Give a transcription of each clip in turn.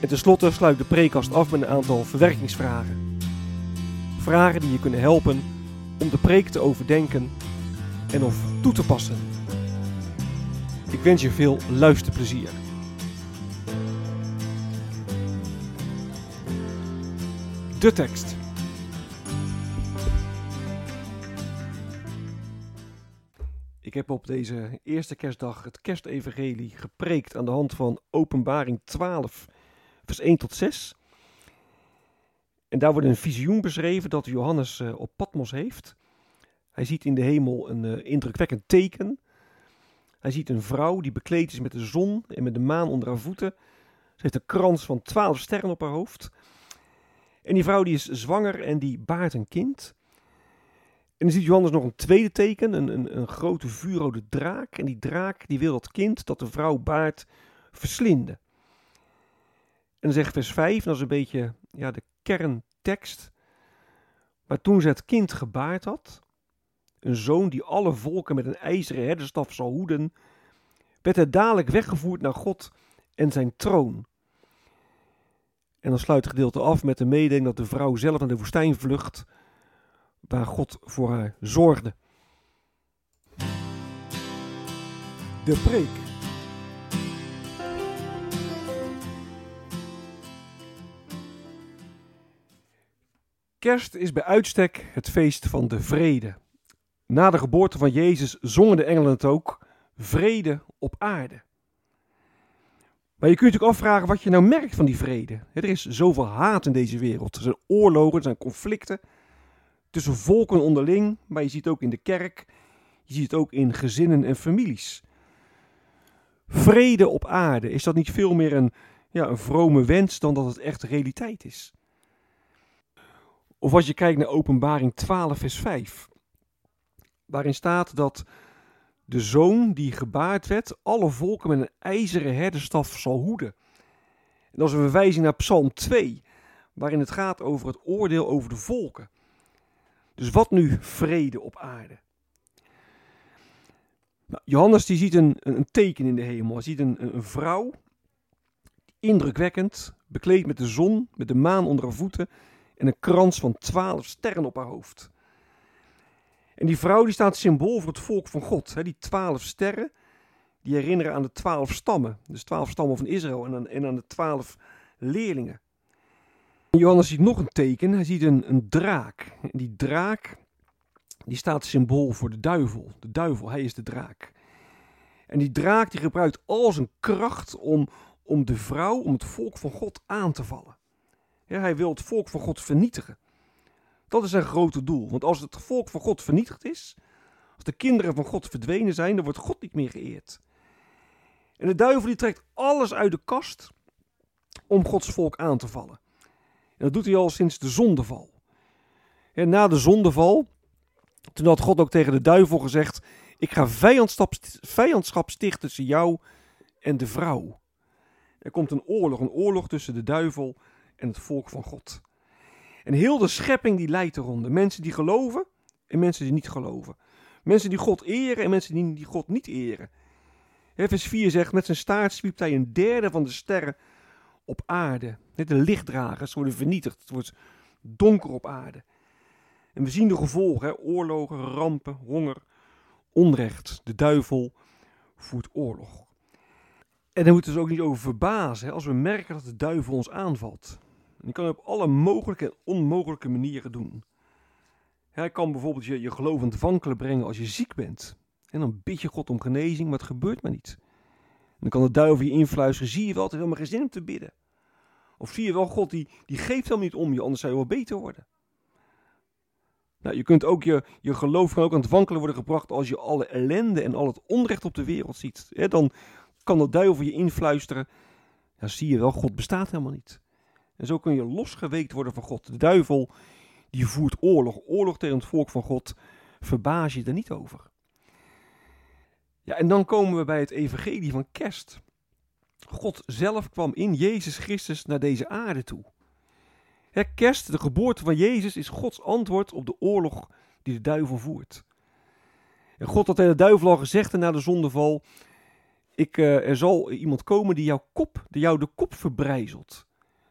En tenslotte sluit de preekkast af met een aantal verwerkingsvragen. Vragen die je kunnen helpen om de preek te overdenken en of toe te passen. Ik wens je veel luisterplezier. De tekst. Ik heb op deze eerste kerstdag het kerstevangelie gepreekt aan de hand van Openbaring 12, vers 1 tot 6. En daar wordt een visioen beschreven dat Johannes uh, op Patmos heeft. Hij ziet in de hemel een uh, indrukwekkend teken. Hij ziet een vrouw die bekleed is met de zon en met de maan onder haar voeten. Ze heeft een krans van twaalf sterren op haar hoofd. En die vrouw die is zwanger en die baart een kind. En dan ziet Johannes nog een tweede teken, een, een, een grote vuurrode draak. En die draak die wil dat kind dat de vrouw baart verslinden. En zegt vers 5, dat is een beetje ja, de kerntekst. Maar toen ze het kind gebaard had, een zoon die alle volken met een ijzeren herderstaf zal hoeden, werd hij dadelijk weggevoerd naar God en zijn troon. En dan sluit het gedeelte af met de mededeling dat de vrouw zelf naar de woestijn vlucht, waar God voor haar zorgde. De preek. Kerst is bij uitstek het feest van de vrede. Na de geboorte van Jezus zongen de engelen het ook: vrede op aarde. Maar je kunt je natuurlijk afvragen wat je nou merkt van die vrede. Er is zoveel haat in deze wereld. Er zijn oorlogen, er zijn conflicten tussen volken onderling, maar je ziet het ook in de kerk, je ziet het ook in gezinnen en families. Vrede op aarde, is dat niet veel meer een, ja, een vrome wens dan dat het echt realiteit is? Of als je kijkt naar Openbaring 12, vers 5, waarin staat dat de zoon die gebaard werd, alle volken met een ijzeren herderstaf zal hoeden. En dat is een verwijzing naar Psalm 2, waarin het gaat over het oordeel over de volken. Dus wat nu vrede op aarde? Nou, Johannes die ziet een, een, teken in de hemel. Hij ziet een, een vrouw, indrukwekkend, bekleed met de zon, met de maan onder haar voeten en een krans van twaalf sterren op haar hoofd. En die vrouw die staat symbool voor het volk van God. Hè? Die twaalf sterren, die herinneren aan de twaalf stammen. Dus twaalf stammen van Israël en aan, en aan de twaalf leerlingen. En Johannes ziet nog een teken. Hij ziet een, een draak. En die draak, die staat symbool voor de duivel. De duivel, hij is de draak. En die draak die gebruikt al zijn kracht om, om de vrouw, om het volk van God aan te vallen. Ja, hij wil het volk van God vernietigen. Dat is zijn grote doel. Want als het volk van God vernietigd is, als de kinderen van God verdwenen zijn, dan wordt God niet meer geëerd. En de duivel die trekt alles uit de kast om Gods volk aan te vallen. En dat doet hij al sinds de zondeval. En na de zondeval, toen had God ook tegen de duivel gezegd: Ik ga vijandschap, stichten tussen jou en de vrouw. Er komt een oorlog, een oorlog tussen de duivel het volk van God. En heel de schepping die leidt eronder. Mensen die geloven en mensen die niet geloven. Mensen die God eren en mensen die, God niet eren. Vers 4 zegt, met zijn staart zwiept hij een derde van de sterren op aarde. Net de lichtdragers worden vernietigd. Het wordt donker op aarde. En we zien de gevolgen, hè? oorlogen, rampen, honger, onrecht. De duivel voert oorlog. En daar moeten we ons ook niet over verbazen hè? als we merken dat de duivel ons aanvalt. En die kan het op alle mogelijke en onmogelijke manieren doen. Hij kan bijvoorbeeld je, je geloof aan het wankelen brengen als je ziek bent. En dan bid je God om genezing, maar het gebeurt maar niet. Dan kan de duivel je influisteren, zie je wel, het heeft helemaal geen zin om te bidden. Of zie je wel, God die, die geeft helemaal niet om je, anders zou je wel beter worden. Nou, je kunt ook je, je geloof ook aan het wankelen worden gebracht als je alle ellende en al het onrecht op de wereld ziet. dan kan de duivel je influisteren, ja, zie je wel, God bestaat helemaal niet. En zo kun je losgeweekt worden van God. De duivel die voert oorlog, oorlog tegen het volk van God. Verbaas je er niet over. Ja, en dan komen we bij het evangelie van kerst. God zelf kwam in Jezus Christus naar deze aarde toe. Kerst, de geboorte van Jezus, is Gods antwoord op de oorlog die de duivel voert. En God had tegen de duivel al gezegd na de zondeval: ik, uh, er zal iemand komen die jouw kop, die jou de kop verbrijzelt.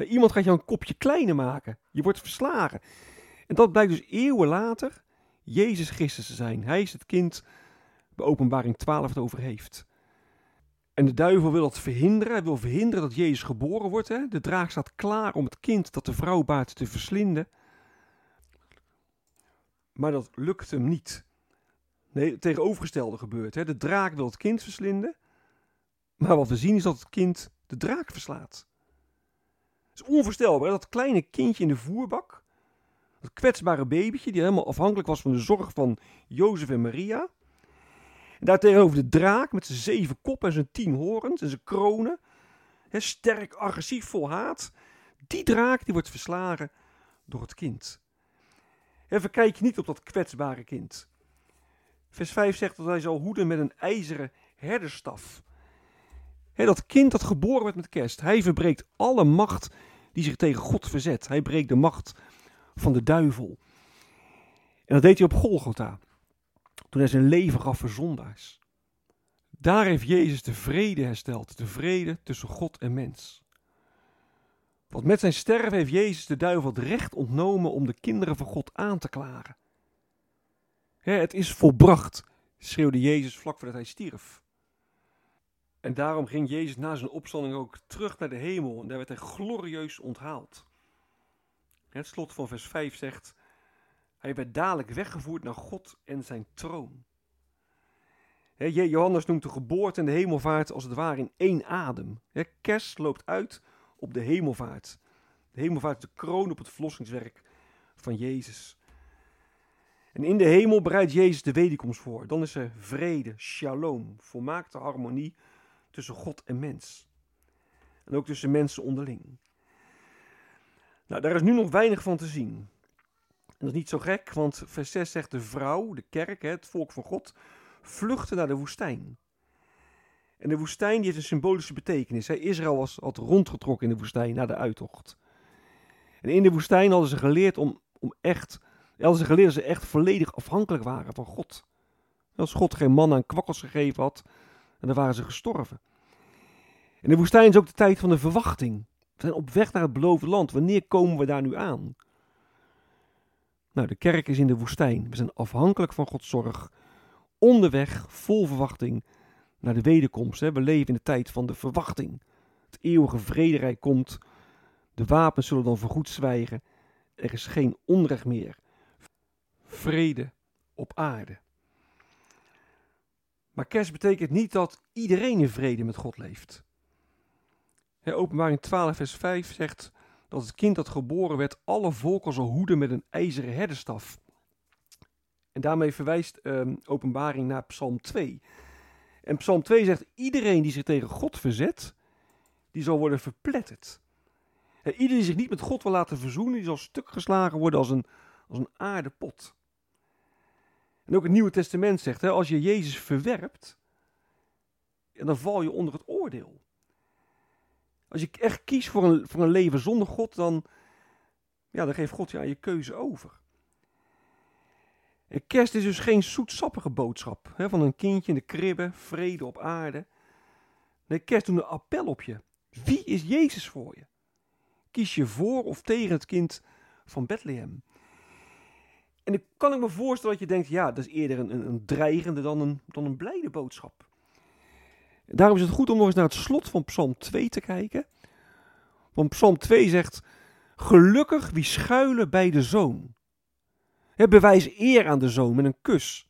Uh, iemand gaat jou een kopje kleiner maken. Je wordt verslagen. En dat blijkt dus eeuwen later Jezus Christus te zijn. Hij is het kind waar openbaring 12 het over heeft. En de duivel wil dat verhinderen. Hij wil verhinderen dat Jezus geboren wordt. Hè? De draak staat klaar om het kind dat de vrouw baart te verslinden. Maar dat lukt hem niet. Nee, het tegenovergestelde gebeurt. Hè? De draak wil het kind verslinden. Maar wat we zien is dat het kind de draak verslaat. Onvoorstelbaar. Dat kleine kindje in de voerbak. Dat kwetsbare babytje die helemaal afhankelijk was van de zorg van Jozef en Maria. En daartegenover de draak met zijn zeven koppen en zijn tien horens en zijn kronen. Sterk, agressief, vol haat. Die draak die wordt verslagen door het kind. Even kijk je niet op dat kwetsbare kind. Vers 5 zegt dat hij zal hoeden met een ijzeren herderstaf. He, dat kind dat geboren werd met kerst, hij verbreekt alle macht die zich tegen God verzet. Hij breekt de macht van de duivel. En dat deed hij op Golgotha toen hij zijn leven gaf voor zondaars. Daar heeft Jezus de vrede hersteld, de vrede tussen God en mens. Want met zijn sterven heeft Jezus de duivel het recht ontnomen om de kinderen van God aan te klagen. het is volbracht, schreeuwde Jezus vlak voordat hij stierf. En daarom ging Jezus na zijn opstanding ook terug naar de hemel en daar werd hij glorieus onthaald. Het slot van vers 5 zegt: hij werd dadelijk weggevoerd naar God en zijn troon. Johannes noemt de geboorte en de hemelvaart als het ware in één adem. Kerst loopt uit op de hemelvaart. De hemelvaart is de kroon op het verlossingswerk van Jezus. En in de hemel bereidt Jezus de wederkomst voor. Dan is er vrede, shalom, volmaakte harmonie tussen God en mens. En ook tussen mensen onderling. Nou, daar is nu nog weinig van te zien dat is niet zo gek, want vers 6 zegt de vrouw, de kerk, het volk van God, vluchtte naar de woestijn. En de woestijn die heeft een symbolische betekenis. Israël was, had rondgetrokken in de woestijn naar de uittocht. En in de woestijn hadden ze geleerd om, om echt, hadden ze geleerd dat ze echt volledig afhankelijk waren van God. Als God geen man aan kwakkels gegeven had, en dan waren ze gestorven. En de woestijn is ook de tijd van de verwachting. We zijn op weg naar het beloofde land. Wanneer komen we daar nu aan? Nou, de kerk is in de woestijn. We zijn afhankelijk van Gods zorg. Onderweg, vol verwachting, naar de wederkomst. We leven in de tijd van de verwachting. Het eeuwige vrederijk komt. De wapens zullen dan voorgoed zwijgen. Er is geen onrecht meer. Vrede op aarde. Maar kerst betekent niet dat iedereen in vrede met God leeft. openbaring 12, vers 5 zegt: dat het kind dat geboren werd alle volken zal hoeden met een ijzeren herderstaf. En daarmee verwijst um, openbaring naar Psalm 2. En Psalm 2 zegt, iedereen die zich tegen God verzet, die zal worden verpletterd. En iedereen die zich niet met God wil laten verzoenen, die zal stuk geslagen worden als een, als een aardepot. En ook het Nieuwe Testament zegt, hè, als je Jezus verwerpt, dan val je onder het oordeel. Als je echt kiest voor een, voor een leven zonder God, dan, ja, dan geeft God je aan je keuze over. En kerst is dus geen zoetsappige boodschap hè, van een kindje in de kribbe, vrede op aarde. Nee, kerst doet een appel op je. Wie is Jezus voor je? Kies je voor of tegen het kind van Bethlehem? En dan kan ik me voorstellen dat je denkt, ja, dat is eerder een, een, een dreigende dan een, dan een blijde boodschap. Daarom is het goed om nog eens naar het slot van Psalm 2 te kijken. Want Psalm 2 zegt: Gelukkig wie schuilen bij de zoon. He, bewijs eer aan de zoon met een kus.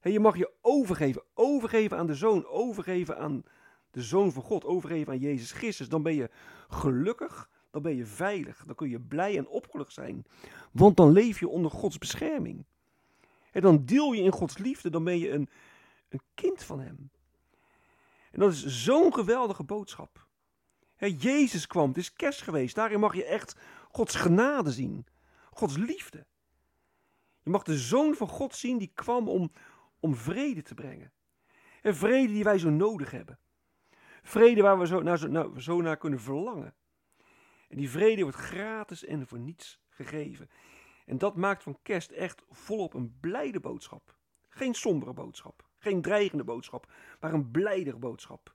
je mag je overgeven, overgeven aan de zoon, overgeven aan de zoon van God, overgeven aan Jezus Christus. Dan ben je gelukkig, dan ben je veilig, dan kun je blij en opgelucht zijn. Want dan leef je onder Gods bescherming. En dan deel je in Gods liefde, dan ben je een, een kind van Hem. En dat is zo'n geweldige boodschap. Jezus kwam, het is kerst geweest. Daarin mag je echt Gods genade zien. Gods liefde. Je mag de Zoon van God zien die kwam om, om vrede te brengen. En vrede die wij zo nodig hebben. Vrede waar we zo zo, zo naar kunnen verlangen. En die vrede wordt gratis en voor niets gegeven. En dat maakt van kerst echt volop een blijde boodschap. Geen sombere boodschap. Geen dreigende boodschap. Maar een blijde boodschap.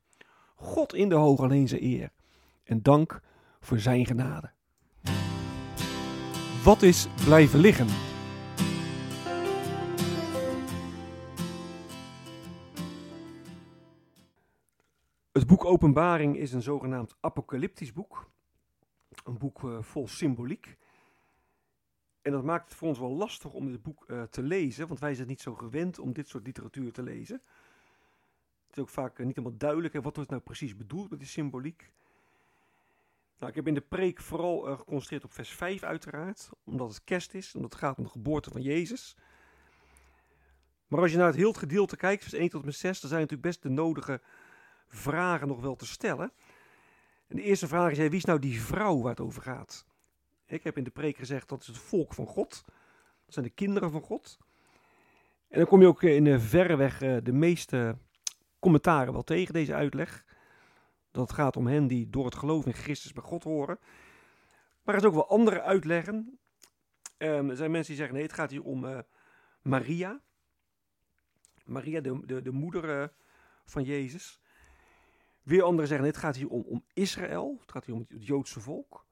God in de hoge alleen zijn eer. En dank voor zijn genade. Wat is blijven liggen? Het boek Openbaring is een zogenaamd apocalyptisch boek. Een boek uh, vol symboliek. En dat maakt het voor ons wel lastig om dit boek uh, te lezen, want wij zijn niet zo gewend om dit soort literatuur te lezen. Het is ook vaak uh, niet helemaal duidelijk hè, wat wordt nou precies bedoeld met die symboliek. Nou, ik heb in de preek vooral uh, geconcentreerd op vers 5 uiteraard, omdat het kerst is, omdat het gaat om de geboorte van Jezus. Maar als je naar het heel gedeelte kijkt, vers 1 tot en met 6, dan zijn natuurlijk best de nodige vragen nog wel te stellen. En de eerste vraag is, wie is nou die vrouw waar het over gaat? Ik heb in de preek gezegd, dat is het volk van God. Dat zijn de kinderen van God. En dan kom je ook in de verreweg uh, de meeste commentaren wel tegen deze uitleg. Dat gaat om hen die door het geloof in Christus bij God horen. Maar er is ook wel andere uitleggen. Um, er zijn mensen die zeggen, nee, het gaat hier om uh, Maria. Maria, de, de, de moeder van Jezus. Weer anderen zeggen, het gaat hier om, om Israël. Het gaat hier om het Joodse volk.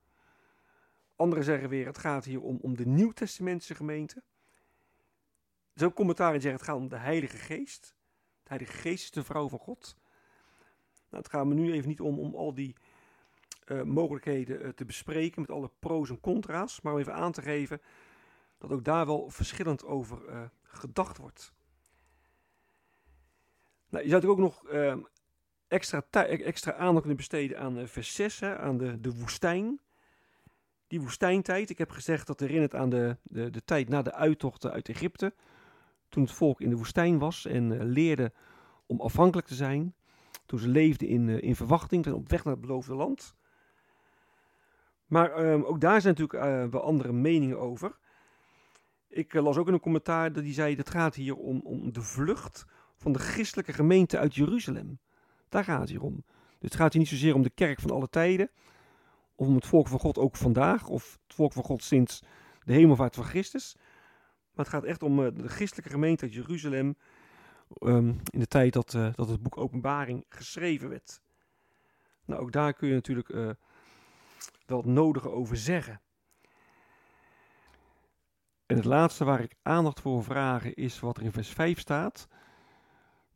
Anderen zeggen weer, het gaat hier om, om de Nieuw-Testamentische gemeente. Zijn ook commentaren die zeggen, het gaat om de Heilige Geest. De Heilige Geest is de vrouw van God. Nou, het gaat me nu even niet om, om al die uh, mogelijkheden uh, te bespreken met alle pro's en contra's, maar om even aan te geven dat ook daar wel verschillend over uh, gedacht wordt. Nou, je zou ook nog extra, extra aandacht kunnen besteden aan vers 6, hè, aan de, de woestijn. Die woestijntijd, ik heb gezegd dat herinnert aan de, de, de tijd na de uittochten uit Egypte. Toen het volk in de woestijn was en leerde om afhankelijk te zijn. Toen ze leefden in, uh, in verwachting, op weg naar het beloofde land. Maar um, ook daar zijn natuurlijk uh, wel andere meningen over. Ik las ook in een commentaar dat die zei: dat gaat hier om, om de vlucht van de christelijke gemeente uit Jeruzalem. Daar gaat het hier om. Dus het gaat hier niet zozeer om de kerk van alle tijden, of om het volk van God ook vandaag, of het volk van God sinds de hemelvaart van Christus. Maar het gaat echt om de christelijke gemeente Jeruzalem, um, in de tijd dat, uh, dat het boek Openbaring geschreven werd. Nou, ook daar kun je natuurlijk uh, wel het nodige over zeggen. En het laatste waar ik aandacht voor vragen is wat er in vers 5 staat.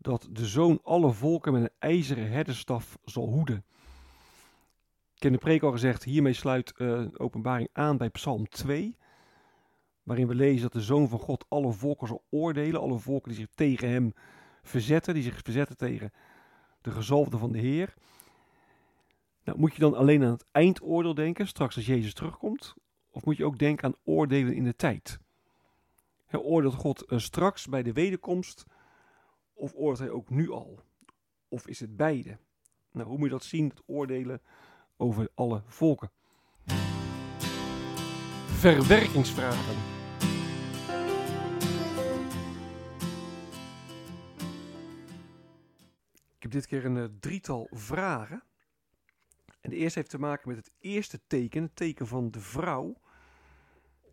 Dat de zoon alle volken met een ijzeren herderstaf zal hoeden. Ik heb de preek al gezegd, hiermee sluit uh, openbaring aan bij Psalm 2 waarin we lezen dat de Zoon van God alle volken zal oordelen, alle volken die zich tegen hem verzetten, die zich verzetten tegen de gezalfde van de Heer. Nou, moet je dan alleen aan het eindoordeel denken, straks als Jezus terugkomt? Of moet je ook denken aan oordelen in de tijd? Oordeelt God uh, straks bij de wederkomst? Of oordeelt hij ook nu al? Of is het beide? Nou, hoe moet je dat zien, het oordelen over alle volken? Verwerkingsvragen. Ik heb dit keer een uh, drietal vragen. En de eerste heeft te maken met het eerste teken, het teken van de vrouw.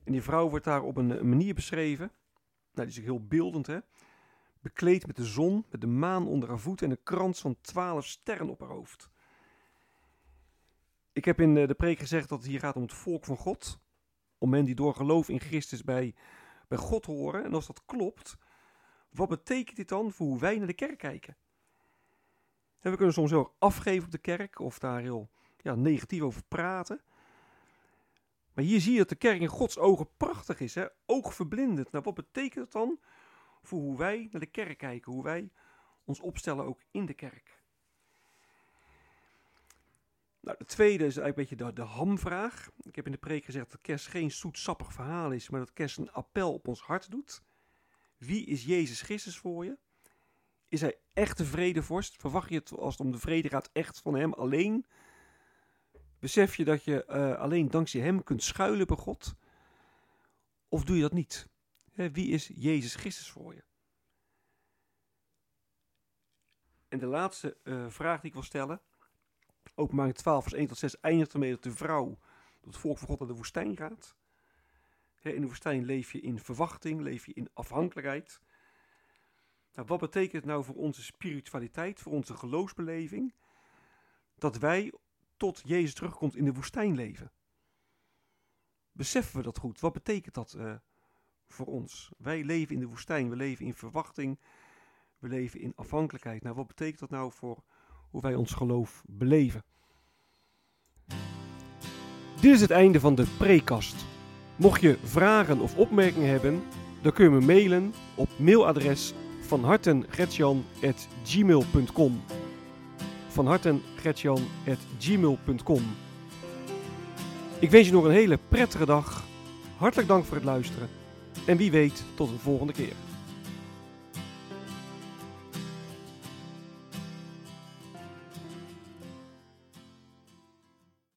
En die vrouw wordt daar op een, een manier beschreven. Nou, die is heel beeldend, hè. Bekleed met de zon, met de maan onder haar voeten en een krans van twaalf sterren op haar hoofd. Ik heb in uh, de preek gezegd dat het hier gaat om het volk van God om hen die door geloof in Christus bij, bij God horen. En als dat klopt, wat betekent dit dan voor hoe wij naar de kerk kijken? En we kunnen soms heel afgeven op de kerk of daar heel ja, negatief over praten. Maar hier zie je dat de kerk in Gods ogen prachtig is, hè? oogverblindend. Nou, wat betekent het dan voor hoe wij naar de kerk kijken, hoe wij ons opstellen ook in de kerk? Nou, de tweede is eigenlijk een beetje de, hamvraag. Ik heb in de preek gezegd dat kerst geen zoetsappig verhaal is, maar dat kerst een appel op ons hart doet. Wie is Jezus Christus voor je? Is hij echt de vredevorst? Verwacht je het als het om de vrede gaat echt van hem alleen? Besef je dat je uh, alleen dankzij hem kunt schuilen bij God? Of doe je dat niet? Wie is Jezus Christus voor je? En de laatste uh, vraag die ik wil stellen. Openbaring 12 vers 1 tot 6 eindigt ermee dat de vrouw door het volk van God naar de woestijn gaat. In de woestijn leef je in verwachting, leef je in afhankelijkheid. Nou, wat betekent het nou voor onze spiritualiteit, voor onze geloofsbeleving, dat wij tot Jezus terugkomt in de woestijn leven? Beseffen we dat goed? Wat betekent dat uh, voor ons? Wij leven in de woestijn, we leven in verwachting, we leven in afhankelijkheid. Nou, wat betekent dat nou voor hoe wij ons geloof beleven? Dit is het einde van de prekast. Mocht je vragen of opmerkingen hebben, dan kun je me mailen op mailadres van hartengretjan.gmail.com van hartengretjan.gmail.com Ik wens je nog een hele prettige dag. Hartelijk dank voor het luisteren. En wie weet tot een volgende keer.